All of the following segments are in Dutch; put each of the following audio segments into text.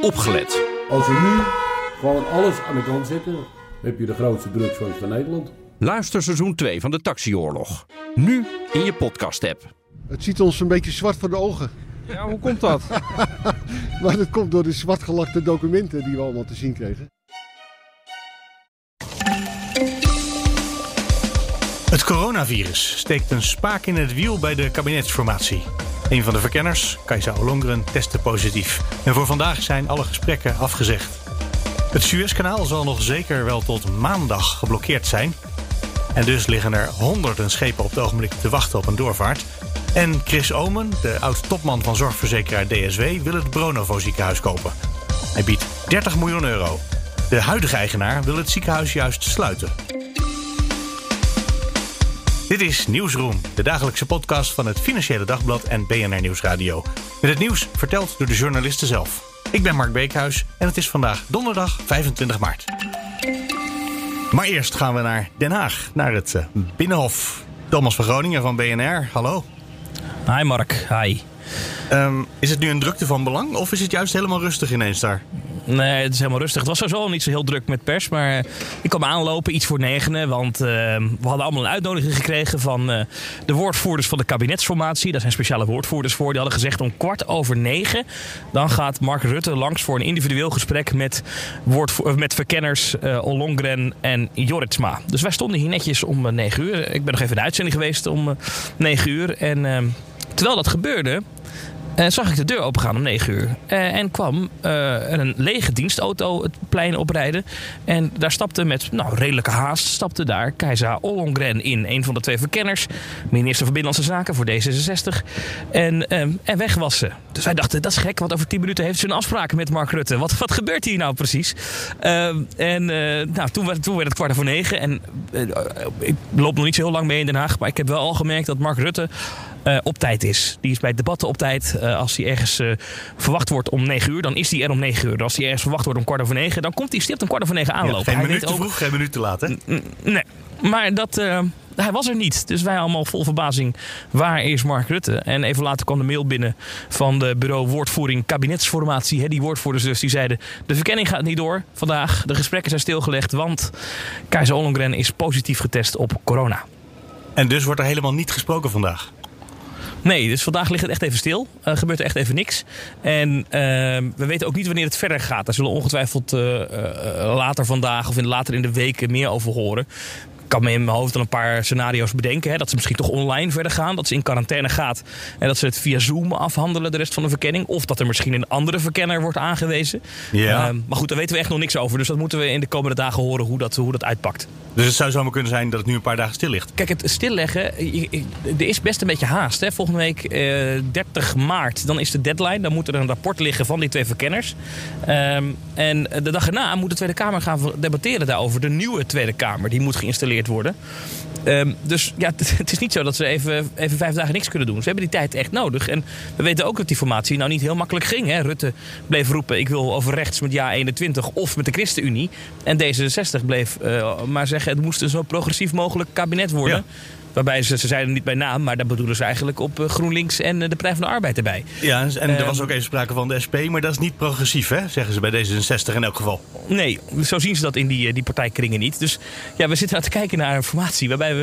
opgelet. Als we nu gewoon alles aan de kant zetten, heb je de grootste drugsfans van Nederland. Luister seizoen 2 van de Taxioorlog. Nu in je podcast-app. Het ziet ons een beetje zwart voor de ogen. Ja, hoe komt dat? Maar dat komt door de zwartgelakte documenten die we allemaal te zien kregen. Het coronavirus steekt een spaak in het wiel bij de kabinetsformatie. Een van de verkenners, Kajsa Ollongren, testte positief. En voor vandaag zijn alle gesprekken afgezegd. Het Suezkanaal zal nog zeker wel tot maandag geblokkeerd zijn. En dus liggen er honderden schepen op het ogenblik te wachten op een doorvaart. En Chris Omen, de oud-topman van zorgverzekeraar DSW, wil het Bronovo ziekenhuis kopen. Hij biedt 30 miljoen euro. De huidige eigenaar wil het ziekenhuis juist sluiten. Dit is Nieuwsroom, de dagelijkse podcast van het Financiële Dagblad en BNR Nieuwsradio. Met het nieuws verteld door de journalisten zelf. Ik ben Mark Beekhuis en het is vandaag donderdag 25 maart. Maar eerst gaan we naar Den Haag, naar het eh, Binnenhof. Thomas van Groningen van BNR, hallo. Hi Mark, hi. Ehm, is het nu een drukte van belang of is het juist helemaal rustig ineens daar? Nee, het is helemaal rustig. Het was sowieso al niet zo heel druk met pers. Maar ik kwam aanlopen, iets voor negenen. Want uh, we hadden allemaal een uitnodiging gekregen van uh, de woordvoerders van de kabinetsformatie. Daar zijn speciale woordvoerders voor. Die hadden gezegd om kwart over negen. Dan gaat Mark Rutte langs voor een individueel gesprek met, met verkenners uh, Ollongren en Joritsma. Dus wij stonden hier netjes om negen uur. Ik ben nog even in de uitzending geweest om negen uur. En terwijl dat gebeurde, uh, zag ik de deur opengaan om 9 uur. Uh, en kwam uh, een lege dienstauto het plein oprijden. En daar stapte met nou, redelijke haast stapte daar Keizer Ollongren in. Een van de twee verkenners. Minister van Binnenlandse Zaken voor D66. En, en weg was ze. Dus wij dachten, dat is gek. Want over 10 minuten heeft ze een afspraak met Mark Rutte. Wat, wat gebeurt hier nou precies? en nou, toen, werd, toen werd het kwart voor negen. En ik loop nog niet zo heel lang mee in Den Haag. Maar ik heb wel al gemerkt dat Mark Rutte uh, op tijd is. Die is bij debatten op tijd. Uh, als hij ergens uh, verwacht wordt om 9 uur, dan is hij er om 9 uur. Als hij ergens verwacht wordt om kwart over 9, dan komt hij stipt om kwart over 9 aanlopen. Ja, geen hij minuut te vroeg, geen minuut te laat, hè? Nee, maar dat, hij was er niet. Dus wij allemaal vol verbazing, waar is Mark Rutte? En even later kwam de mail binnen van de bureau woordvoering kabinetsformatie. Hè, die woordvoerders dus, die zeiden, de verkenning gaat niet door vandaag. De gesprekken zijn stilgelegd, want Keizer Ollongren is positief getest op corona. En dus wordt er helemaal niet gesproken vandaag? Nee, dus vandaag ligt het echt even stil. Er uh, gebeurt er echt even niks. En uh, we weten ook niet wanneer het verder gaat. Daar zullen ongetwijfeld uh, later vandaag of in, later in de weken meer over horen. Ik kan me in mijn hoofd dan een paar scenario's bedenken. Hè, dat ze misschien toch online verder gaan. Dat ze in quarantaine gaat. En dat ze het via Zoom afhandelen, de rest van de verkenning. Of dat er misschien een andere verkenner wordt aangewezen. Ja. Uh, maar goed, daar weten we echt nog niks over. Dus dat moeten we in de komende dagen horen hoe dat, hoe dat uitpakt. Dus het zou zomaar kunnen zijn dat het nu een paar dagen stil ligt. Kijk, het stilleggen, er is best een beetje haast. Hè. Volgende week, eh, 30 maart, dan is de deadline. Dan moet er een rapport liggen van die twee verkenners. Um, en de dag erna moet de Tweede Kamer gaan debatteren daarover. De nieuwe Tweede Kamer, die moet geïnstalleerd worden. Um, dus ja, het is niet zo dat ze even, even vijf dagen niks kunnen doen. Ze hebben die tijd echt nodig. En we weten ook dat die formatie nou niet heel makkelijk ging. Hè. Rutte bleef roepen, ik wil over rechts met ja 21 of met de ChristenUnie. En D66 bleef uh, maar zeggen, het moest een zo progressief mogelijk kabinet worden. Waarbij ze, ze zeiden niet bij naam, maar daar bedoelen ze eigenlijk op GroenLinks en de Partij van de Arbeid erbij. Ja, en er was ook even sprake van de SP, maar dat is niet progressief, hè? zeggen ze bij D66 in elk geval. Nee, zo zien ze dat in die, die partijkringen niet. Dus ja, we zitten aan te kijken naar een formatie waarbij we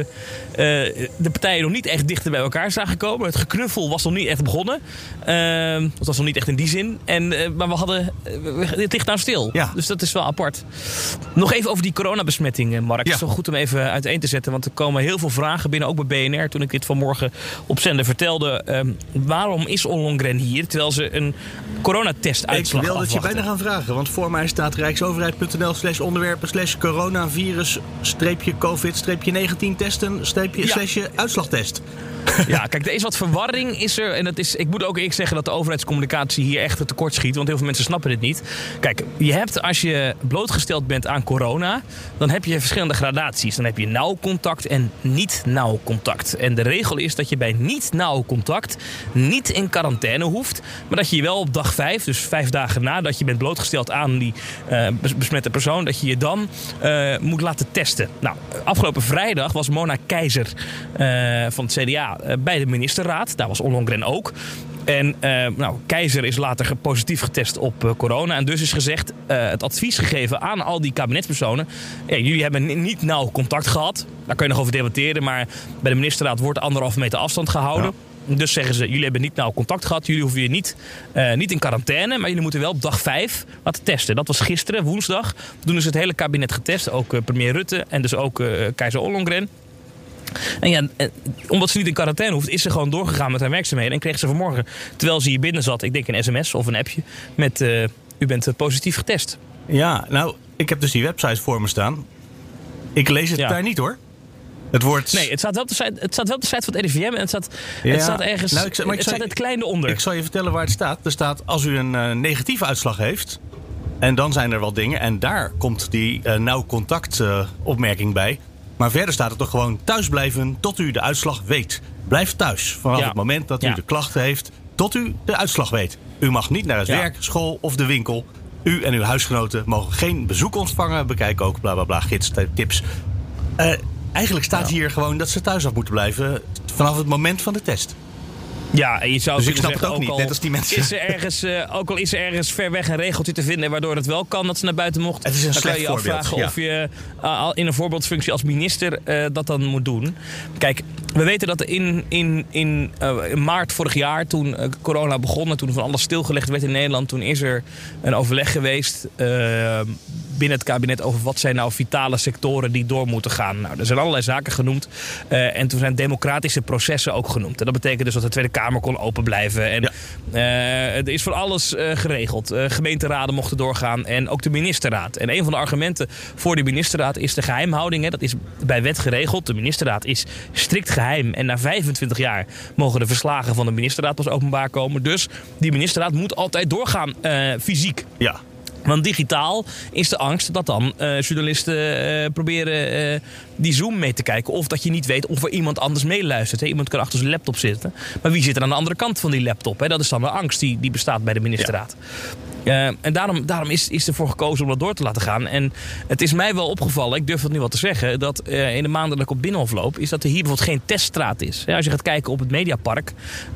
uh, de partijen nog niet echt dichter bij elkaar zagen komen. Het geknuffel was nog niet echt begonnen. Uh, dat was nog niet echt in die zin. En, uh, maar we hadden, het ligt nou stil. Ja. Dus dat is wel apart. Nog even over die coronabesmetting, Mark. Het Ja. is wel goed om even uiteen te zetten, want er komen heel veel vragen binnen, ook bij BNR, toen ik dit vanmorgen op zender vertelde. Um, waarom is Ollongren hier, terwijl ze een coronatest Ik uitslag wil dat je bijna gaan vragen, want voor mij staat rijksoverheid.nl slash onderwerpen slash coronavirus streepje covid streepje 19 testen streepje Ja. slash uitslagtest. Ja, kijk, er is wat verwarring is er. En dat is, ik moet ook eerlijk zeggen dat de overheidscommunicatie hier echt tekort schiet. Want heel veel mensen snappen dit niet. Kijk, je hebt als je blootgesteld bent aan corona... dan heb je verschillende gradaties. Dan heb je nauw contact en niet nauw contact. En de regel is dat je bij niet nauw contact niet in quarantaine hoeft. Maar dat je je wel op dag vijf, dus vijf dagen nadat je bent blootgesteld aan die eh, bes- besmette persoon... dat je je dan eh, moet laten testen. Nou, afgelopen vrijdag was Mona Keizer eh, van het CDA eh, bij de ministerraad. Daar was Ollongren ook. En uh, nou, Keizer is later positief getest op uh, corona. En dus is gezegd, uh, het advies gegeven aan al die kabinetspersonen. Ja, jullie hebben niet nauw contact gehad. Daar kun je nog over debatteren. Maar bij de ministerraad wordt anderhalve meter afstand gehouden. Ja. Dus zeggen ze, jullie hebben niet nauw contact gehad. Jullie hoeven je niet, niet in quarantaine. Maar jullie moeten wel op dag 5 laten testen. Dat was gisteren, woensdag. Toen is het hele kabinet getest. Ook premier Rutte en dus ook Keizer Ollongren. En ja, omdat ze niet in quarantaine hoeft, is ze gewoon doorgegaan met haar werkzaamheden. En kreeg ze vanmorgen, terwijl ze hier binnen zat, ik denk een sms of een appje, met uh, u bent positief getest. Ja, nou, ik heb dus die website voor me staan. Ik lees het ja. daar niet hoor. Het wordt... Nee, het staat, wel op de site, het staat wel op de site van het RIVM en het staat, ja. het staat ergens. Nou, ik, maar ik het staat het kleine onder. Ik zal je vertellen waar het staat. Er staat als u een uh, negatieve uitslag heeft. En dan zijn er wel dingen. En daar komt die uh, nauw contact opmerking bij. Maar verder staat er toch gewoon thuis blijven tot u de uitslag weet. Blijf thuis vanaf ja. het moment dat u de klachten heeft tot u de uitslag weet. U mag niet naar het ja. werk, school of de winkel. U en uw huisgenoten mogen geen bezoek ontvangen. Bekijk ook bla bla bla gids, tips. Uh, eigenlijk staat hier gewoon dat ze thuis af moeten blijven vanaf het moment van de test. Ja, en je zou dus ik snap zeggen, het ook, niet, net als die mensen. Is er ergens, uh, ook al is er ergens ver weg een regeltje te vinden waardoor het wel kan dat ze naar buiten mochten. Het is een dan kan je afvragen ja. of je uh, in een voorbeeldfunctie als minister uh, dat dan moet doen. Kijk, we weten dat in, in, in, in maart vorig jaar, toen corona begon en toen van alles stilgelegd werd in Nederland, toen is er een overleg geweest binnen het kabinet over wat zijn nou vitale sectoren die door moeten gaan. Nou, er zijn allerlei zaken genoemd. Uh, en toen zijn democratische processen ook genoemd. En dat betekent dus dat de Tweede Kamer kon open blijven. En ja. uh, er is voor alles uh, geregeld. gemeenteraden mochten doorgaan en ook de ministerraad. En een van de argumenten voor de ministerraad is de geheimhouding. Hè. Dat is bij wet geregeld. De ministerraad is strikt geheim. En na 25 jaar mogen de verslagen van de ministerraad pas openbaar komen. Dus die ministerraad moet altijd doorgaan fysiek. Ja. Want digitaal is de angst dat dan uh, journalisten uh, proberen uh, die Zoom mee te kijken. Of dat je niet weet of er iemand anders meeluistert. Hè? Iemand kan achter zijn laptop zitten. Maar wie zit er aan de andere kant van die laptop? Hè? Dat is dan de angst die, die bestaat bij de ministerraad. Ja. Uh, en daarom, daarom is, is ervoor gekozen om dat door te laten gaan. En het is mij wel opgevallen, ik durf het nu wel te zeggen, dat uh, in de maanden dat ik op Binnenhof loop, is dat er hier bijvoorbeeld geen teststraat is. Ja, als je gaat kijken op het Mediapark,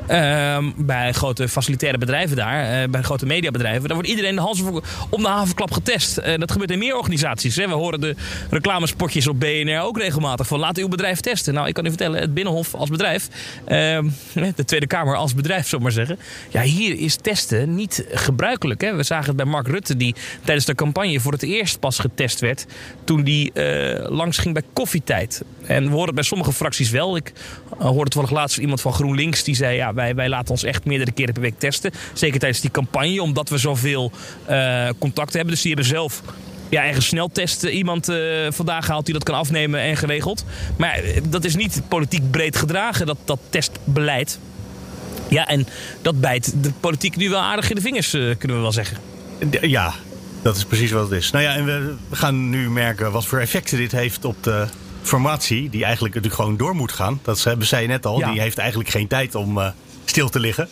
uh, bij grote facilitaire bedrijven daar, bij grote mediabedrijven, dan wordt iedereen de hals om de havenklap getest. dat gebeurt in meer organisaties. We horen de reclamespotjes op BNR ook regelmatig van laat uw bedrijf testen. Nou, ik kan u vertellen, het Binnenhof als bedrijf, ehm, de Tweede Kamer als bedrijf, ik maar zeggen. Ja, hier is testen niet gebruikelijk. We zagen het bij Mark Rutte, die tijdens de campagne voor het eerst pas getest werd. toen die uh, langs ging bij koffietijd. En we horen het bij sommige fracties wel. Ik uh, hoorde toevallig laatst iemand van GroenLinks die zei: ja, wij, wij laten ons echt meerdere keren per week testen. Zeker tijdens die campagne, omdat we zoveel uh, contact hebben. Dus die hebben zelf ja, eigen sneltest iemand uh, vandaag gehaald die dat kan afnemen en geregeld. Maar dat is niet politiek breed gedragen, dat, dat testbeleid. Ja, en dat bijt de politiek nu wel aardig in de vingers, uh, kunnen we wel zeggen. Ja, dat is precies wat het is. Nou ja, en we gaan nu merken wat voor effecten dit heeft op de formatie, die eigenlijk natuurlijk gewoon door moet gaan. Dat hebben zij net al. Ja. Die heeft eigenlijk geen tijd om uh, stil te liggen.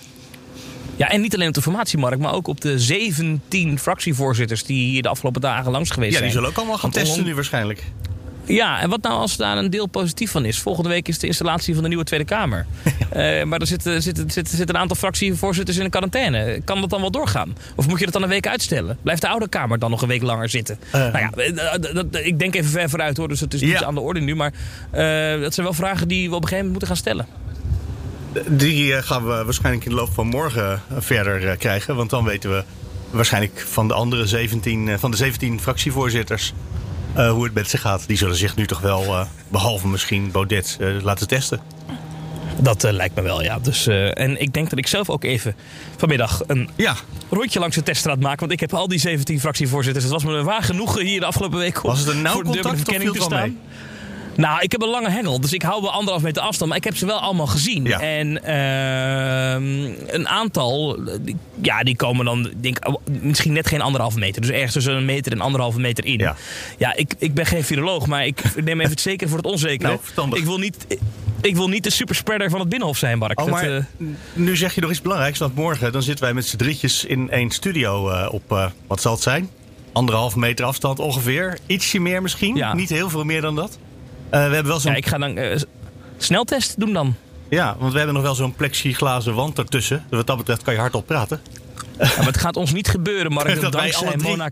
Ja, en niet alleen op de formatiemarkt, maar ook op de 17 fractievoorzitters die hier de afgelopen dagen langs geweest zijn. Ja, die zullen ook allemaal gaan Want testen nu waarschijnlijk. Ja, en wat nou als daar een deel positief van is? Volgende week is de installatie van de nieuwe Tweede Kamer. Ja. Uh, maar er zitten, een aantal fractievoorzitters in een quarantaine. Kan dat dan wel doorgaan? Of moet je dat dan een week uitstellen? Blijft de oude Kamer dan nog een week langer zitten? Uh. Nou ja, ik denk even ver vooruit hoor, dus het is niet ja. aan de orde nu. Maar uh, dat zijn wel vragen die we op een gegeven moment moeten gaan stellen. Die gaan we waarschijnlijk in de loop van morgen verder krijgen. Want dan weten we waarschijnlijk van de andere 17, van de 17 fractievoorzitters uh, hoe het met ze gaat. Die zullen zich nu toch wel, uh, behalve misschien Baudet, uh, laten testen. Dat lijkt me wel, ja. Dus, en ik denk dat ik zelf ook even vanmiddag een ja. rondje langs de teststraat maak. Want ik heb al die 17 fractievoorzitters. Het was me waar genoegen hier de afgelopen week Was het een nauw contact of viel te staan. Mee? Nou, ik heb een lange hengel, dus ik hou wel anderhalf meter afstand. Maar ik heb ze wel allemaal gezien. Ja. En uh, een aantal, ja, die komen dan denk, misschien net geen anderhalf meter. Dus ergens tussen een meter en anderhalve meter in. Ja, ja ik, ik ben geen viroloog, maar ik neem even het zeker voor het onzekere. Nou, ik wil niet... Ik wil niet de superspreader van het Binnenhof zijn, Mark. Oh, maar dat, uh... nu zeg je nog iets belangrijks. Want morgen dan zitten wij met z'n drietjes in één studio uh, op, uh, wat zal het zijn? Anderhalf meter afstand ongeveer. Ietsje meer misschien. Ja. Niet heel veel meer dan dat. Uh, we hebben wel zo'n... Ja, ik ga dan uh, sneltest doen dan. Ja, want we hebben nog wel zo'n plexiglazen wand ertussen. Dus wat dat betreft kan je hardop praten. Ja, maar het gaat ons niet gebeuren, Mark. Dat, Dat dankzij, Mona,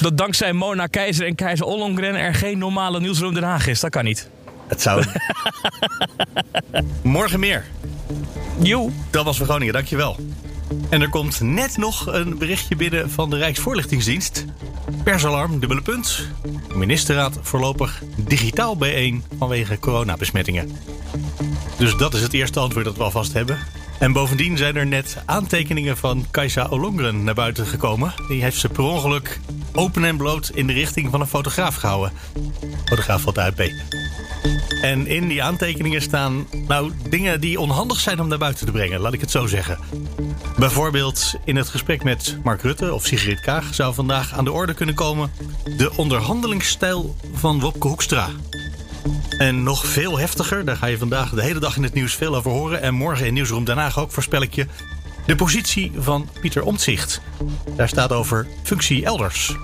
dat dankzij Mona Keizer en Keizer Ollongren er geen normale Nieuwsroom Den Haag is. Dat kan niet. Het zou... Morgen meer. Joe. Dat was voor Groningen, dankjewel. En er komt net nog een berichtje binnen van de Rijksvoorlichtingsdienst. Persalarm, dubbele punt. Ministerraad voorlopig digitaal bijeen vanwege coronabesmettingen. Dus dat is het eerste antwoord dat we alvast hebben. En bovendien zijn er net aantekeningen van Kajsa Olongren naar buiten gekomen. Die heeft ze per ongeluk open en bloot in de richting van een fotograaf gehouden. Fotograaf van de AFP. En in die aantekeningen staan nou, dingen die onhandig zijn om naar buiten te brengen, laat ik het zo zeggen. Bijvoorbeeld in het gesprek met Mark Rutte of Sigrid Kaag zou vandaag aan de orde kunnen komen de onderhandelingsstijl van Wopke Hoekstra. En nog veel heftiger, daar ga je vandaag de hele dag in het nieuws veel over horen. En morgen in Nieuwsroom Den ook voorspel ik je de positie van Pieter Omtzigt. Daar staat over functie elders.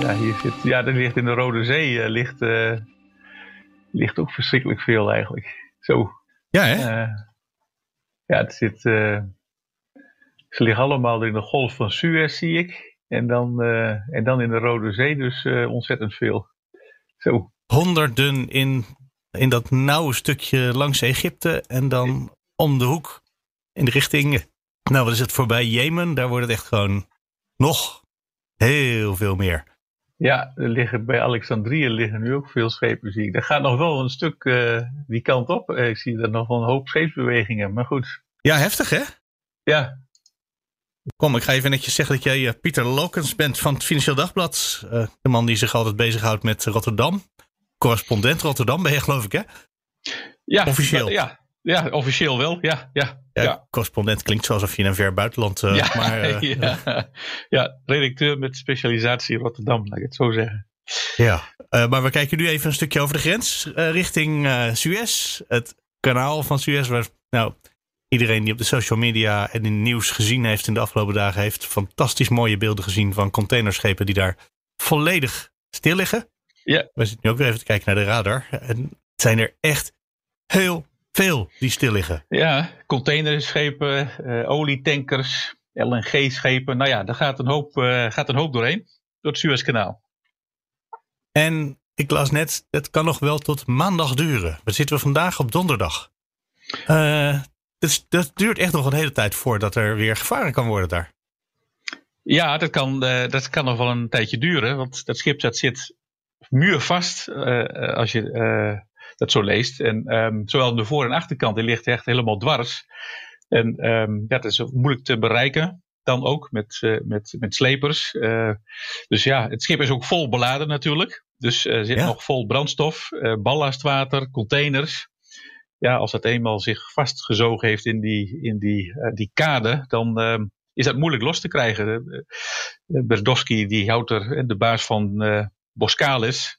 Ja, hier zit, ja, er ligt in de Rode Zee eh, ligt, eh, ligt ook verschrikkelijk veel eigenlijk. Zo. Ja, hè? eh, ja, het zit. eh, ze liggen allemaal in de golf van Suez, zie ik. En dan, eh, en dan in de Rode Zee, dus ontzettend veel. Zo. honderden in, in dat nauwe stukje langs Egypte en dan om de hoek in de richting. Nou, wat is het voorbij Jemen? Daar wordt het echt gewoon nog heel veel meer. Ja, er liggen, bij Alexandrië liggen nu ook veel schepen, zie ik. Er gaat nog wel een stuk eh, die kant op. Eh, ik zie er nog wel een hoop scheepsbewegingen. Maar goed, Ja, heftig hè? ja, Kom, ik ga even netjes zeggen dat jij eh, Pieter Lokens bent van het Financieel Dagblad. Eh, de man die zich altijd bezighoudt met Rotterdam. Correspondent Rotterdam ben je geloof ik hè? ja Officieel. Ja, ja, officieel wel. Ja, ja, Ja, ja. correspondent klinkt zoals of je in een ver buitenland... eh, ja, maar, eh, ja. ja, redacteur met specialisatie Rotterdam, laat ik het zo zeggen. Ja, eh, maar we kijken nu even een stukje over de grens richting Suez. Het kanaal van Suez, waar nou, iedereen die op de social media en in het nieuws gezien heeft in de afgelopen dagen, heeft fantastisch mooie beelden gezien van containerschepen die daar volledig stil liggen. Ja. We zitten nu ook weer even te kijken naar de radar. En het zijn er echt heel veel die stil liggen. Ja, containerschepen, eh, olietankers, LNG-schepen. Nou ja, daar gaat een hoop, eh, gaat een hoop doorheen. Door het Suezkanaal. En ik las net, het kan nog wel tot maandag duren. We zitten vandaag op donderdag. Eh, dus dat duurt echt nog een hele tijd voordat er weer gevaren kan worden daar. Ja, dat kan, dat kan nog wel een tijdje duren. Want dat schip dat zit muurvast eh, als je dat zo leest. En ehm, zowel de voor- en achterkant die ligt echt helemaal dwars. En ja, dat is moeilijk te bereiken. Dan ook met, eh, met, met slepers. Eh, dus ja, het schip is ook vol beladen natuurlijk. Dus er zit Ja. nog vol brandstof, eh, ballastwater, containers. Ja, als dat eenmaal zich vastgezogen heeft in die, in die, die kade, dan ehm, is dat moeilijk los te krijgen. Berdowski, die houdt er, de baas van Boskalis,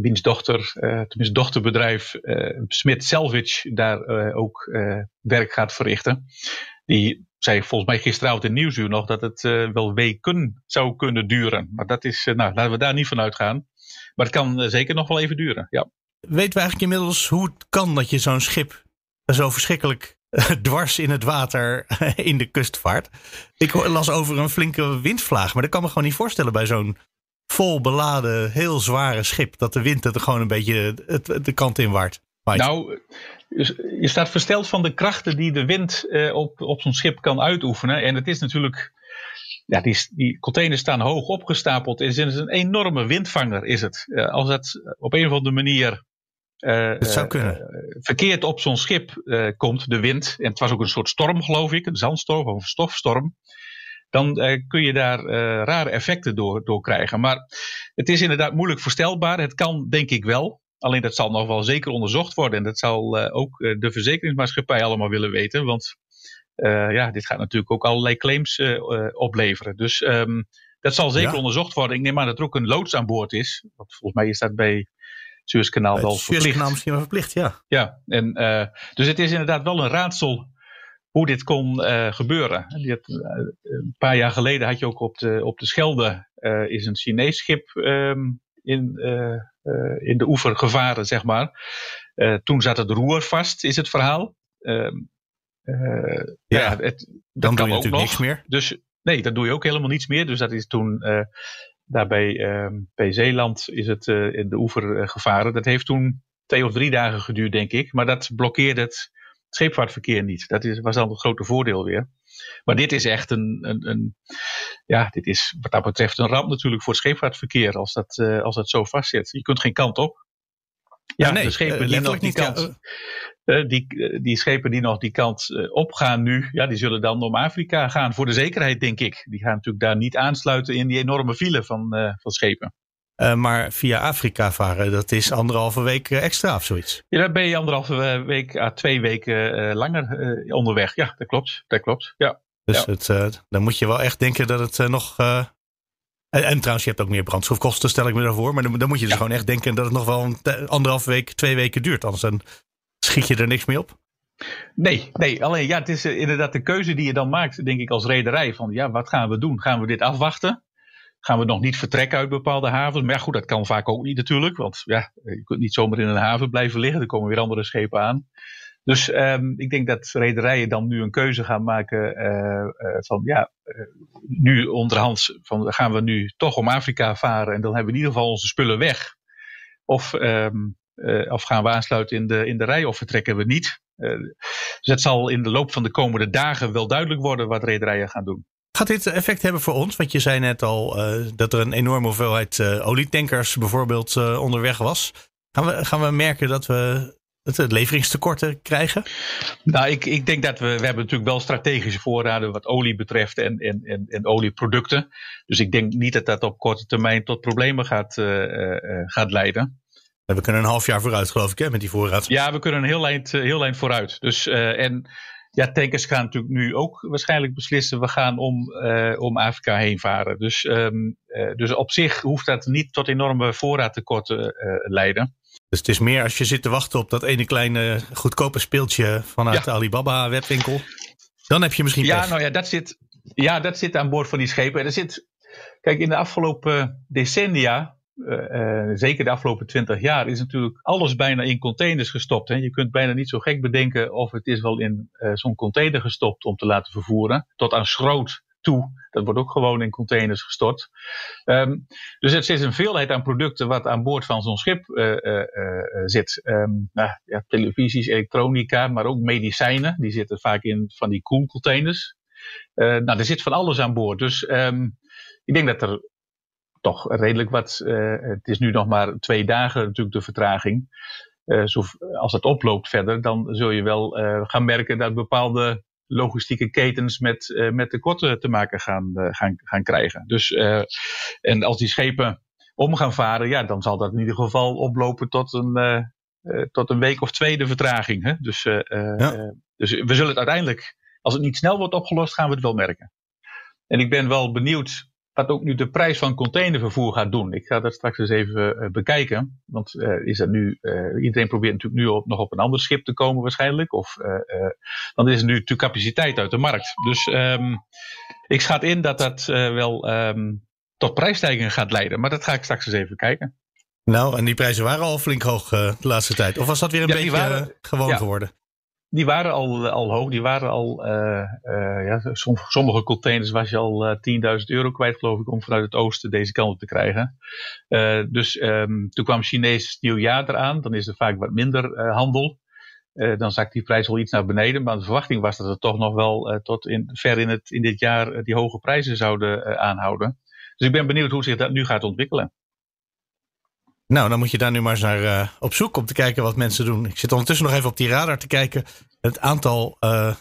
wiens dochter, eh, tenminste dochterbedrijf, eh Smit Salvage, daar eh, ook werk gaat verrichten. Die zei volgens mij gisteravond in Nieuwsuur nog dat het wel weken zou kunnen duren. Maar dat is, nou, laten we daar niet van uitgaan. Maar het kan zeker nog wel even duren, ja. Weten we eigenlijk inmiddels hoe het kan dat je zo'n schip zo verschrikkelijk dwars in het water in de kust vaart? Ik las over een flinke windvlaag, maar dat kan me gewoon niet voorstellen bij zo'n vol beladen, heel zware schip. Dat de wind het er gewoon een beetje het, de kant in waart. Nou, je staat versteld van de krachten die de wind eh, op, op zo'n schip kan uitoefenen. En het is natuurlijk. Ja, die, die containers staan hoog opgestapeld. Het is een enorme windvanger, is het. Eh, als dat op een of andere manier. Het zou kunnen. verkeerd op zo'n schip komt, de wind. En het was ook een soort storm, geloof ik. Een zandstorm of een stofstorm. Dan eh, kun je daar eh, rare effecten door, door krijgen. Maar het is inderdaad moeilijk voorstelbaar. Het kan, denk ik wel. Alleen dat zal nog wel zeker onderzocht worden. En dat zal eh, ook de verzekeringsmaatschappij allemaal willen weten. Want ja, dit gaat natuurlijk ook allerlei claims opleveren. Dus ehm, dat zal zeker Ja. onderzocht worden. Ik neem aan dat er ook een loods aan boord is. Want volgens mij is dat bij Suezkanaal wel verplicht. Suezkanaal misschien wel verplicht, ja. Ja, en, dus het is inderdaad wel een raadsel hoe dit kon eh, gebeuren. Had, eh, een paar jaar geleden had je ook op de, op de Schelde eh, is een Chinees schip ehm, in, in de oever gevaren, zeg maar. toen zat het roer vast, is het verhaal. Ehm, ja, ja het, dan doe je natuurlijk niks meer. Dus nee, dan doe je ook helemaal niets meer. Dus dat is toen daar bij, ehm, bij Zeeland is het in de oever gevaren. Dat heeft toen twee of drie dagen geduurd, denk ik. Maar dat blokkeerde het scheepvaartverkeer niet. Dat is, was dan het grote voordeel weer. Maar dit is echt een, een, een, ja, dit is wat dat betreft een ramp natuurlijk voor het scheepvaartverkeer als dat, uh, als dat zo vastzit. Je kunt geen kant op. Ja, nee, de schepen uh, die nog die kant, uh, die, die schepen die nog die kant opgaan nu, ja, die zullen dan om Afrika gaan voor de zekerheid, denk ik. Die gaan natuurlijk daar niet aansluiten in die enorme file van, van schepen. Uh, maar via Afrika varen, dat is anderhalve week extra of zoiets. Ja, dan ben je anderhalve week à twee weken langer onderweg. Ja, dat klopt. Dat klopt. Ja. Dus ja. Het, dan moet je wel echt denken dat het nog. En, en, trouwens, je hebt ook meer brandstofkosten, stel ik me daarvoor. Maar dan, dan moet je dus ja. gewoon echt denken dat het nog wel een anderhalve week, twee weken duurt. Anders dan schiet je er niks mee op. Nee, nee, alleen ja, het is inderdaad de keuze die je dan maakt, denk ik, als rederij. Van ja, wat gaan we doen? Gaan we dit afwachten? Gaan we nog niet vertrekken uit bepaalde havens. Maar ja, goed, dat kan vaak ook niet natuurlijk. Want ja, je kunt niet zomaar in een haven blijven liggen. Er komen weer andere schepen aan. Dus um, ik denk dat rederijen dan nu een keuze gaan maken uh, van ja, nu onderhands van gaan we nu toch om Afrika varen en dan hebben we in ieder geval onze spullen weg. Of, um, of gaan we aansluiten in de, in de rij of vertrekken we niet. dus het zal in de loop van de komende dagen wel duidelijk worden wat rederijen gaan doen. Gaat dit effect hebben voor ons? Want je zei net al uh, dat er een enorme hoeveelheid uh, olietankers bijvoorbeeld uh, onderweg was. Gaan we, gaan we merken dat we het leveringstekorten krijgen? Nou, ik, ik denk dat we, we hebben natuurlijk wel strategische voorraden wat olie betreft en, en, en, en olieproducten. Dus ik denk niet dat dat op korte termijn tot problemen gaat, gaat leiden. We kunnen een half jaar vooruit, geloof ik, hè, met die voorraad. Ja, we kunnen een heel eind, heel eind vooruit. Dus, en ja, tankers gaan natuurlijk nu ook waarschijnlijk beslissen, we gaan om, uh, om Afrika heen varen. Dus, um, uh, dus op zich hoeft dat niet tot enorme voorraadtekorten uh, leiden. Dus het is meer als je zit te wachten op dat ene kleine goedkope speeltje vanuit ja. de Alibaba webwinkel. Dan heb je misschien Ja, pech. nou ja, dat zit, ja, dat zit aan boord van die schepen. En er zit, kijk, in de afgelopen decennia uh, zeker de afgelopen twintig jaar, is natuurlijk alles bijna in containers gestopt. Hè. Je kunt bijna niet zo gek bedenken of het is wel in uh, zo'n container gestopt om te laten vervoeren. Tot aan schroot toe. Dat wordt ook gewoon in containers gestort. Um, dus het is een veelheid aan producten wat aan boord van zo'n schip zit. Um, nou, ja, televisies, elektronica, maar ook medicijnen. Die zitten vaak in van die koelcontainers. nou, er zit van alles aan boord. Dus um, ik denk dat er toch redelijk wat. Uh, het is nu nog maar twee dagen natuurlijk de vertraging. Uh, zo, als het oploopt verder, dan zul je wel uh, gaan merken dat bepaalde logistieke ketens met, met tekorten te maken gaan, gaan, gaan krijgen. Dus, en als die schepen om gaan varen, ja, dan zal dat in ieder geval oplopen tot een, tot een week of twee de vertraging. Hè? Dus, ja. dus we zullen het uiteindelijk, als het niet snel wordt opgelost, gaan we het wel merken. En ik ben wel benieuwd wat ook nu de prijs van containervervoer gaat doen. Ik ga dat straks eens even uh, bekijken. Want uh, is dat nu, uh, iedereen probeert natuurlijk nu op, nog op een ander schip te komen waarschijnlijk. Of dan is er nu natuurlijk capaciteit uit de markt. Dus um, ik schat in dat dat wel um, tot prijsstijgingen gaat leiden. Maar dat ga ik straks eens even kijken. Nou, en die prijzen waren al flink hoog de laatste tijd. Of was dat weer een ja, beetje waren, gewoon ja. geworden? Die waren al, al hoog. Die waren al, uh, uh, ja, sommige containers was je al uh, 10.000 euro kwijt, geloof ik, om vanuit het oosten deze kant op te krijgen. dus um, toen kwam Chinees nieuwjaar eraan. Dan is er vaak wat minder handel. dan zakt die prijs wel iets naar beneden. Maar de verwachting was dat het toch nog wel tot in, ver in, het, in dit jaar die hoge prijzen zouden aanhouden. Dus ik ben benieuwd hoe zich dat nu gaat ontwikkelen. Nou, dan moet je daar nu maar eens naar uh, op zoek om te kijken wat mensen doen. Ik zit ondertussen nog even op die radar te kijken. Het aantal uh,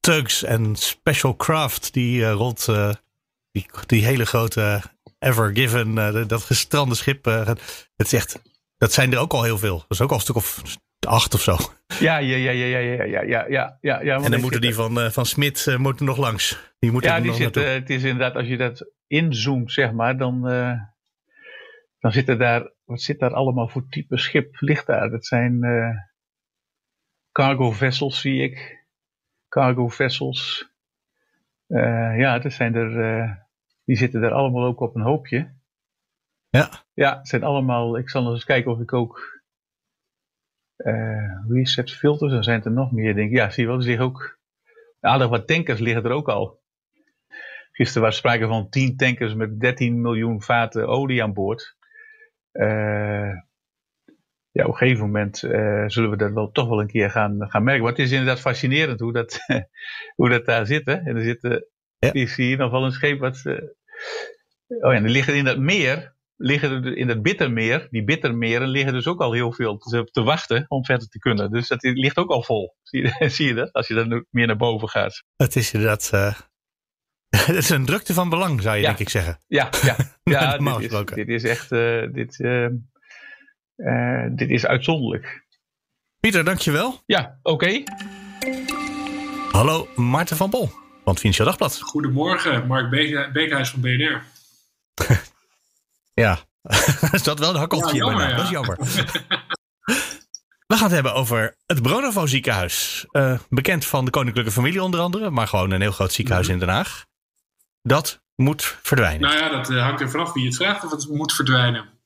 tugs en special craft die uh, rond die, die hele grote Ever Given, dat gestrande schip. het is echt, dat zijn er ook al heel veel. Dat is ook al een stuk of acht of zo. Ja, ja, ja, ja, ja, ja, ja, ja, ja, ja En dan moeten die van, van Smit moeten nog langs. Die moeten ja, die zitten, het is inderdaad, als je dat inzoomt, zeg maar, dan, dan zitten daar wat zit daar allemaal voor type schip ligt daar? Dat zijn uh, cargo vessels, zie ik. Cargo vessels. Uh, ja, dat zijn er, uh, die zitten daar allemaal ook op een hoopje. Ja. Ja, het zijn allemaal. Ik zal nog eens kijken of ik ook. eh, reset filters, dan zijn er nog meer, denk ik. Ja, zie je wel, er liggen ook. Aardig wat tankers liggen er ook al. Gisteren was sprake van 10 tankers met 13 miljoen vaten olie aan boord. Eh, ja, op een gegeven moment eh, zullen we dat wel toch wel een keer gaan, gaan merken. Maar het is inderdaad fascinerend hoe dat, hoe dat daar zit. Hè? En er zit, eh, Ja. ik zie hier nog wel een scheep wat. oh ja, er liggen in dat meer, liggen er in dat bittermeer, die bittermeren liggen dus ook al heel veel te, te wachten om verder te kunnen. Dus dat ligt ook al vol. Zie je, zie je dat? Als je dan meer naar boven gaat. Het is inderdaad. het is een drukte van belang, zou je Ja. denk ik zeggen. Ja, ja, ja dit, is, dit is echt. eh, dit, eh, eh, dit is uitzonderlijk. Pieter, dankjewel. Ja, oké. Hallo, Maarten van Bol van het Financieel Dagblad. Goedemorgen, Mark Beek- Beekhuis van BNR. Ja, is dat wel een hakkeltje Ja, in mijn jammer, naam? Dat is ja. jammer. We gaan het hebben over het Bronovo ziekenhuis. Eh, bekend van de koninklijke familie onder andere, maar gewoon een heel groot ziekenhuis in Den Haag. Dat moet verdwijnen. Nou ja, dat eh, hangt er vanaf wie het vraagt of het moet verdwijnen.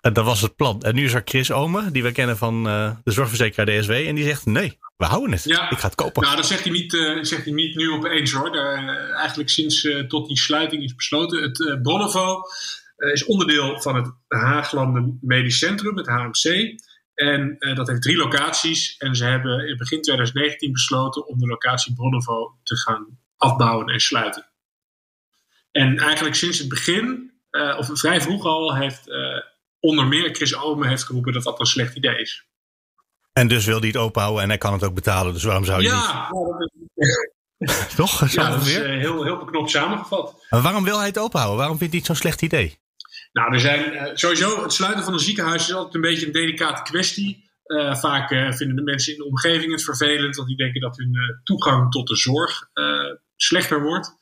En dat was het plan. En nu is er Chris Omen, die we kennen van eh, de zorgverzekeraar DSW. En die zegt, nee, we houden het. Ja. Ik ga het kopen. Nou, dat zegt hij niet, eh, zegt hij niet nu opeens hoor. Daar, eigenlijk sinds tot die sluiting is besloten. Het Bronnevo eh, is onderdeel van het Haaglanden Medisch Centrum, het HMC. En dat heeft drie locaties. En ze hebben in begin 2019 besloten om de locatie Bronnevo te gaan afbouwen en sluiten. En eigenlijk sinds het begin, eh, of vrij vroeg al, heeft eh, onder meer Chris Omen heeft geroepen dat dat een slecht idee is. En dus wil hij het openhouden en hij kan het ook betalen. Dus waarom zou je Ja, niet? Toch? Ja, dat is eh, heel, heel beknopt samengevat. Maar waarom wil hij het openhouden? Waarom vindt hij het zo'n slecht idee? Nou, er zijn sowieso het sluiten van een ziekenhuis is altijd een beetje een delicate kwestie. Vaak vinden de mensen in de omgeving het vervelend, want die denken dat hun toegang tot de zorg slechter wordt.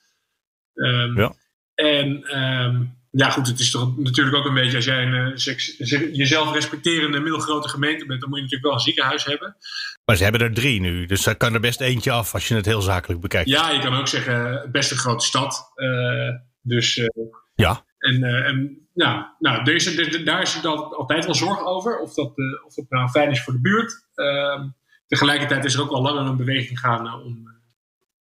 Ehm, Ja. En ehm, ja, goed, het is toch natuurlijk ook een beetje als jij een eh, seks- jezelf respecterende middelgrote gemeente bent, dan moet je natuurlijk wel een ziekenhuis hebben. Maar ze hebben er drie nu, dus daar kan er best eentje af als je het heel zakelijk bekijkt. Ja, je kan ook zeggen, best een grote stad. Eh, dus eh, Ja. En, en nou, nou er is, er- daar is altijd wel zorg over. Of dat, of dat nou fijn is voor de buurt. Ehm, tegelijkertijd is er ook al langer een beweging gaande om,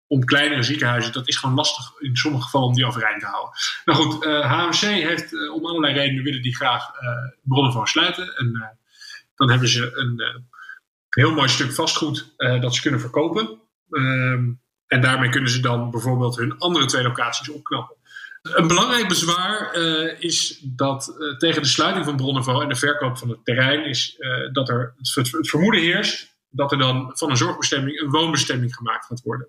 om kleinere ziekenhuizen. Dat is gewoon lastig in sommige gevallen om die overeind te houden. Nou goed, eh, HMC heeft eh, om allerlei redenen willen die graag eh bronnen van sluiten. En eh, dan hebben ze een eh, heel mooi stuk vastgoed eh, dat ze kunnen verkopen. Ehm, en daarmee kunnen ze dan bijvoorbeeld hun andere twee locaties opknappen. Een belangrijk bezwaar eh, is dat eh, tegen de sluiting van Bronnevo en de verkoop van het terrein is eh, dat er het, het vermoeden heerst dat er dan van een zorgbestemming een woonbestemming gemaakt gaat worden.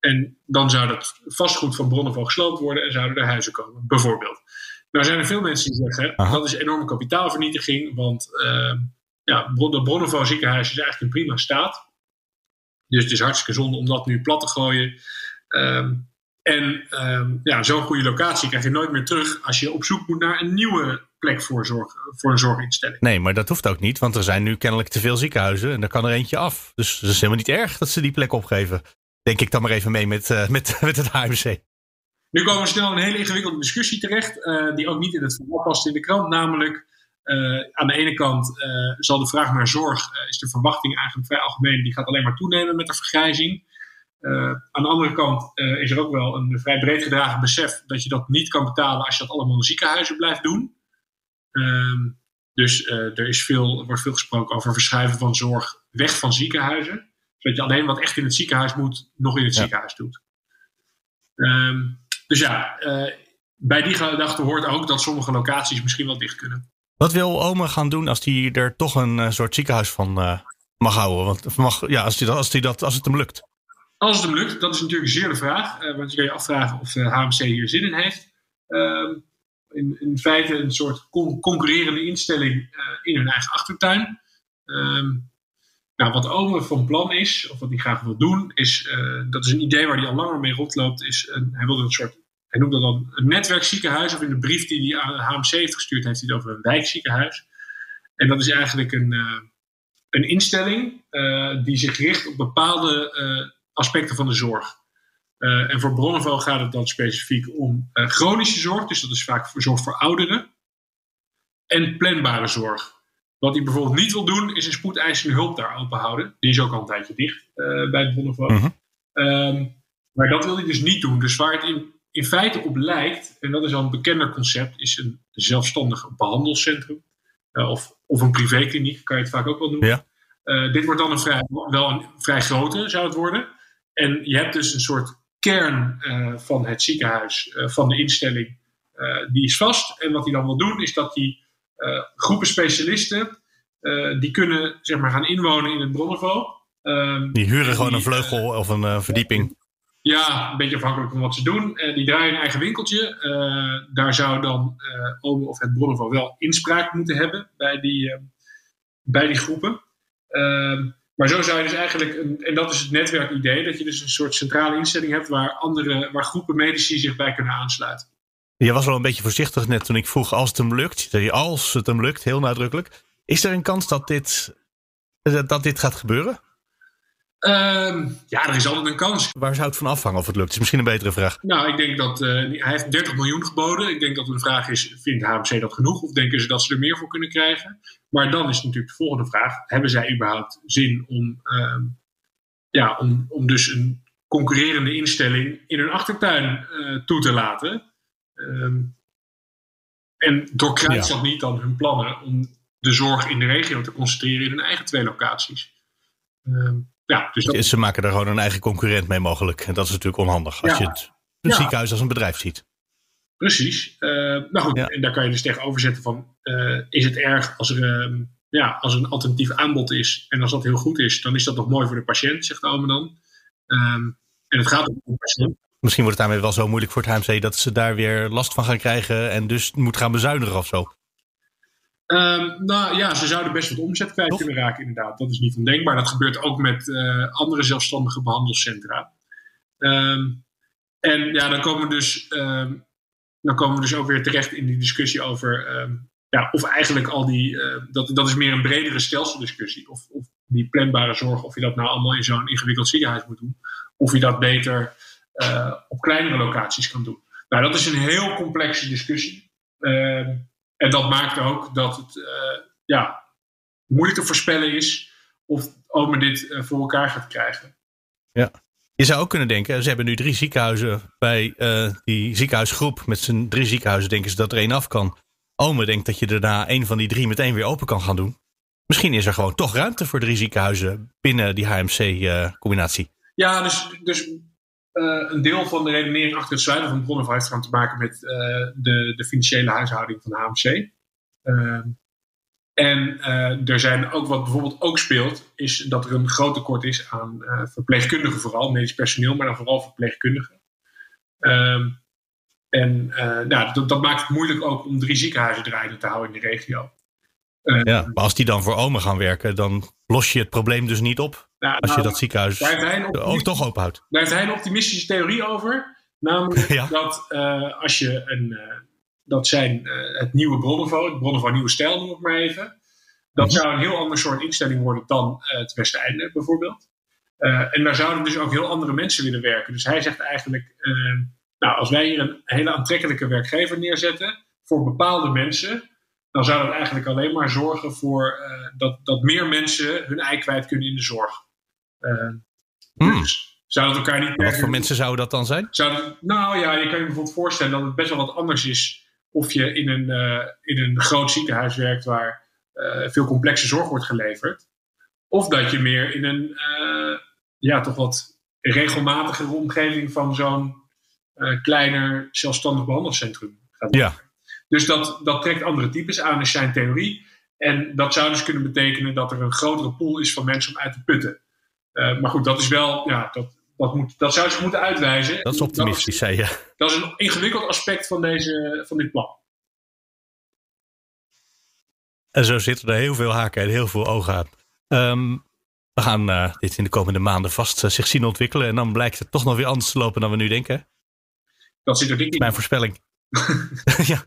En dan zou dat vastgoed van Bronnevo gesloopt worden en zouden er huizen komen, bijvoorbeeld. Nou zijn er veel mensen die zeggen Aha. dat is enorme kapitaalvernietiging, want eh, ja, Bronnevo ziekenhuis is eigenlijk in prima staat. Dus het is hartstikke zonde om dat nu plat te gooien. Ehm, en ehm, ja, zo'n goede locatie krijg je nooit meer terug als je op zoek moet naar een nieuwe plek voor, zorg, voor een zorginstelling. Nee, maar dat hoeft ook niet, want er zijn nu kennelijk te veel ziekenhuizen en er kan er eentje af. Dus het is helemaal niet erg dat ze die plek opgeven. Denk ik dan maar even mee met, eh, met, met het HMC. Nu komen we snel in een hele ingewikkelde discussie terecht, eh, die ook niet in het verhaal past in de krant. Namelijk, eh, aan de ene kant zal de vraag naar zorg, is de verwachting eigenlijk vrij algemeen, die gaat alleen maar toenemen met de vergrijzing. Aan de andere kant is er ook wel een vrij breed gedragen besef dat je dat niet kan betalen als je dat allemaal in ziekenhuizen blijft doen. Ehm, dus er is veel, er wordt veel gesproken over verschuiven van zorg weg van ziekenhuizen. Zodat je alleen wat echt in het ziekenhuis moet, nog in het Ja. ziekenhuis doet. Ehm, dus ja, eh, bij die gedachte hoort ook dat sommige locaties misschien wel dicht kunnen. Wat wil Ome gaan doen als hij er toch een eh, soort ziekenhuis van eh, mag houden? Want mag, ja, als, hij dat, als, hij dat, als het hem lukt. Als het hem lukt, dat is natuurlijk zeer de vraag. want je kan je afvragen of de HMC hier zin in heeft. Ehm, in, in feite een soort con- concurrerende instelling in hun eigen achtertuin. Nou, wat Ome van plan is, of wat hij graag wil doen, is, eh, dat is een idee waar hij al langer mee rondloopt, is een, hij wilde een soort, hij noemde dat dan een netwerkziekenhuis, of in de brief die hij aan HMC heeft gestuurd, heeft hij het over een wijkziekenhuis. En dat is eigenlijk een, eh, een instelling eh, die zich richt op bepaalde aspecten van de zorg. En voor Bronnevo gaat het dan specifiek om chronische zorg, dus dat is vaak zorg voor ouderen. En planbare zorg. Wat hij bijvoorbeeld niet wil doen, is een spoedeisende hulp daar open houden. Die is ook al een tijdje dicht uh, bij het Bronnevo. Mhm. Um, maar dat wil hij dus niet doen. Dus waar het in, in feite op lijkt, en dat is al een bekender concept, is een zelfstandig behandelcentrum. of, of een privékliniek, kan je het vaak ook wel noemen. Ja. Uh, dit wordt dan een vrij, wel een vrij grote, zou het worden. En je hebt dus een soort kern van het ziekenhuis, van de instelling, die is vast. En wat hij dan wil doen, is dat die groepen specialisten, die kunnen zeg maar gaan inwonen in het Bronnenvo. Um, die huren gewoon een vleugel of een verdieping. Ja, een beetje afhankelijk van wat ze doen. die draaien een eigen winkeltje. daar zou dan Ome of het Bronnenvo wel inspraak moeten hebben bij die, bij die groepen. Uh, maar zo zou je dus eigenlijk, een, en dat is het netwerkidee, dat je dus een soort centrale instelling hebt waar, andere, waar groepen medici zich bij kunnen aansluiten. Je was wel een beetje voorzichtig net toen ik vroeg als het hem lukt. Als het hem lukt, heel nadrukkelijk. Is er een kans dat dit, dat dit gaat gebeuren? Um, ja, er is altijd een kans. Waar zou het van afhangen of het lukt? is misschien een betere vraag. Nou, ik denk dat uh, hij heeft 30 miljoen geboden. Ik denk dat de vraag is: vindt HMC dat genoeg? Of denken ze dat ze er meer voor kunnen krijgen? Maar dan is natuurlijk de volgende vraag: hebben zij überhaupt zin om, uh, ja, om, om dus een concurrerende instelling in hun achtertuin uh, toe te laten? Um, en doorkruist ja. dat niet dan hun plannen om de zorg in de regio te concentreren in hun eigen twee locaties? Um, ja, dus dat... Ze maken er gewoon een eigen concurrent mee mogelijk. En dat is natuurlijk onhandig als Ja. je het, ziekenhuis als een bedrijf ziet. Precies. Eh, nou goed, Ja. en daar kan je dus tegenover zetten van, eh, is het erg als er, ehm, ja, als er een alternatief aanbod is en als dat heel goed is, dan is dat nog mooi voor de patiënt, zegt de dan. Ehm, en het gaat om de patiënt. Misschien wordt het daarmee wel zo moeilijk voor het HMC dat ze daar weer last van gaan krijgen en dus moet gaan bezuinigen of zo. Ehm, nou ja, ze zouden best wat omzet kwijt kunnen raken, inderdaad. Dat is niet ondenkbaar. Dat gebeurt ook met eh, andere zelfstandige behandelcentra. Ehm, en ja, dan komen, we dus, ehm, dan komen we dus ook weer terecht in die discussie over. ja, of eigenlijk al die. eh, dat, dat is meer een bredere stelseldiscussie. Of, of die planbare zorg, of je dat nou allemaal in zo'n ingewikkeld ziekenhuis moet doen. Of je dat beter eh, op kleinere locaties kan doen. Nou, dat is een heel complexe discussie. Ehm, en dat maakt ook dat het eh, ja, moeilijk te voorspellen is of Ome dit eh, voor elkaar gaat krijgen. Je zou ook kunnen denken, ze hebben nu drie ziekenhuizen bij die ziekenhuisgroep. Met z'n drie ziekenhuizen denken ze dat er één af kan. Ome denkt dat je daarna één van die drie meteen weer open kan gaan doen. Misschien is er gewoon toch ruimte voor drie ziekenhuizen binnen die HMC-combinatie. Ja, dus, dus eh, een deel van de redenering achter het sluiten van bronnen heeft te maken met eh, de, de financiële huishouding van de HMC. Ehm, en eh, er zijn ook wat bijvoorbeeld ook speelt, is dat er een groot tekort is aan verpleegkundigen, vooral medisch personeel, maar dan vooral verpleegkundigen. Ehm, en nou, dat, dat maakt het moeilijk ook om drie ziekenhuizen draaiende te houden in de regio. Ja, maar als die dan voor Ome gaan werken, dan los je het probleem dus niet op. nou, Als je nou, dat ziekenhuis ook toch open houdt. Daar heeft hij een optimistische theorie over. Namelijk Ja. dat uh, als je een. Uh, dat zijn uh, het nieuwe Bronnevo, het Nieuwe Stijl noem ik maar even. Dat Mhm. zou een heel ander soort instelling worden dan het Westeinde bijvoorbeeld. en daar zouden dus ook heel andere mensen willen werken. Dus hij zegt eigenlijk: Nou, als wij hier een hele aantrekkelijke werkgever neerzetten voor bepaalde mensen. Dan zou dat eigenlijk alleen maar zorgen voor dat, dat meer mensen hun ei kwijt kunnen in de zorg. Hmm. Dus zou het elkaar niet. Wat voor mensen zouden dat dan zijn? Zou nou ja, je kan je bijvoorbeeld voorstellen dat het best wel wat anders is of je in een, eh, in een groot ziekenhuis werkt waar eh, veel complexe zorg wordt geleverd. Of dat je meer in een eh, ja, toch wat regelmatigere omgeving van zo'n kleiner zelfstandig behandelcentrum gaat Ja. Dus dat, dat trekt andere types aan, is zijn theorie. En dat zou dus kunnen betekenen dat er een grotere pool is van mensen om uit te putten. Eh, maar goed, dat is wel, ja, dat, dat, moet, dat zou zich moeten uitwijzen. Dat is optimistisch, zei je. Dat is een ingewikkeld aspect van, deze, van dit plan. En zo zitten er heel veel haken en heel veel ogen aan. Ehm, we gaan eh, dit in de komende maanden vast eh, zich zien ontwikkelen. En dan blijkt het toch nog weer anders te lopen dan we nu denken. Dat zit er dik in. Mijn voorspelling. ja.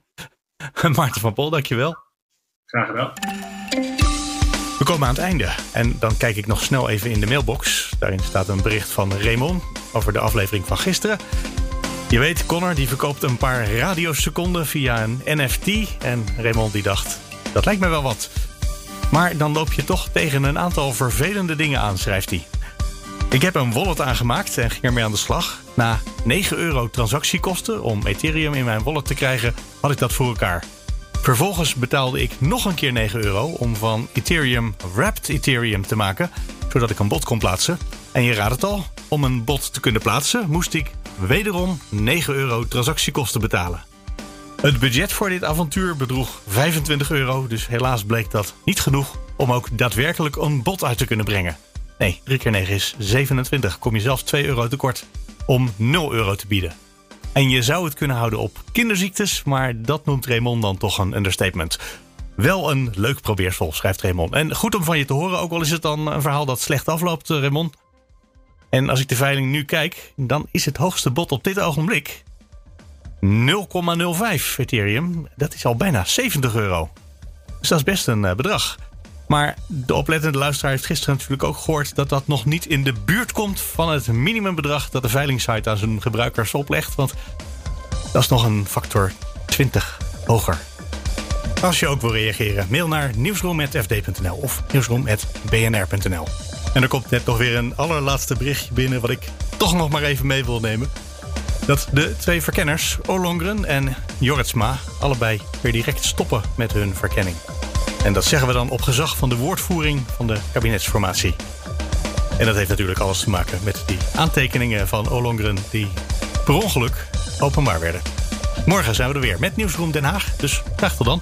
Maarten van Pol, dankjewel. Graag gedaan. We komen aan het einde. En dan kijk ik nog snel even in de mailbox. Daarin staat een bericht van Raymond. over de aflevering van gisteren. Je weet, Connor die verkoopt een paar radioseconden via een NFT. En Raymond die dacht, dat lijkt me wel wat. Maar dan loop je toch tegen een aantal vervelende dingen aan, schrijft hij. Ik heb een wallet aangemaakt en ging ermee aan de slag. Na 9 euro transactiekosten om Ethereum in mijn wallet te krijgen, had ik dat voor elkaar. Vervolgens betaalde ik nog een keer 9 euro om van Ethereum Wrapped Ethereum te maken, zodat ik een bot kon plaatsen. En je raadt het al, om een bot te kunnen plaatsen moest ik wederom 9 euro transactiekosten betalen. Het budget voor dit avontuur bedroeg 25 euro, dus helaas bleek dat niet genoeg om ook daadwerkelijk een bot uit te kunnen brengen. Nee, 3 keer 9 is 27. Kom je zelfs 2 euro tekort om 0 euro te bieden. En je zou het kunnen houden op kinderziektes, maar dat noemt Raymond dan toch een understatement. Wel een leuk probeersel, schrijft Raymond. En goed om van je te horen, ook al is het dan een verhaal dat slecht afloopt, eh, Raymond. En als ik de veiling nu kijk, dan is het hoogste bod op dit ogenblik 0,05 Ethereum. Dat is al bijna 70 euro. Dus dat is best een eh, bedrag. Maar de oplettende luisteraar heeft gisteren natuurlijk ook gehoord dat dat nog niet in de buurt komt van het minimumbedrag dat de veilingsite aan zijn gebruikers oplegt. Want dat is nog een factor 20 hoger. Als je ook wil reageren, mail naar nieuwsroom.fd.nl of nieuwsroom.bnr.nl. En er komt net nog weer een allerlaatste berichtje binnen wat ik toch nog maar even mee wil nemen. Dat de twee verkenners, Olongren en Jorritsma, allebei weer direct stoppen met hun verkenning. En dat zeggen we dan op gezag van de woordvoering van de kabinetsformatie. En dat heeft natuurlijk alles te maken met die aantekeningen van Olongren die per ongeluk openbaar werden. Morgen zijn we er weer met Nieuwsroom Den Haag, dus graag tot dan.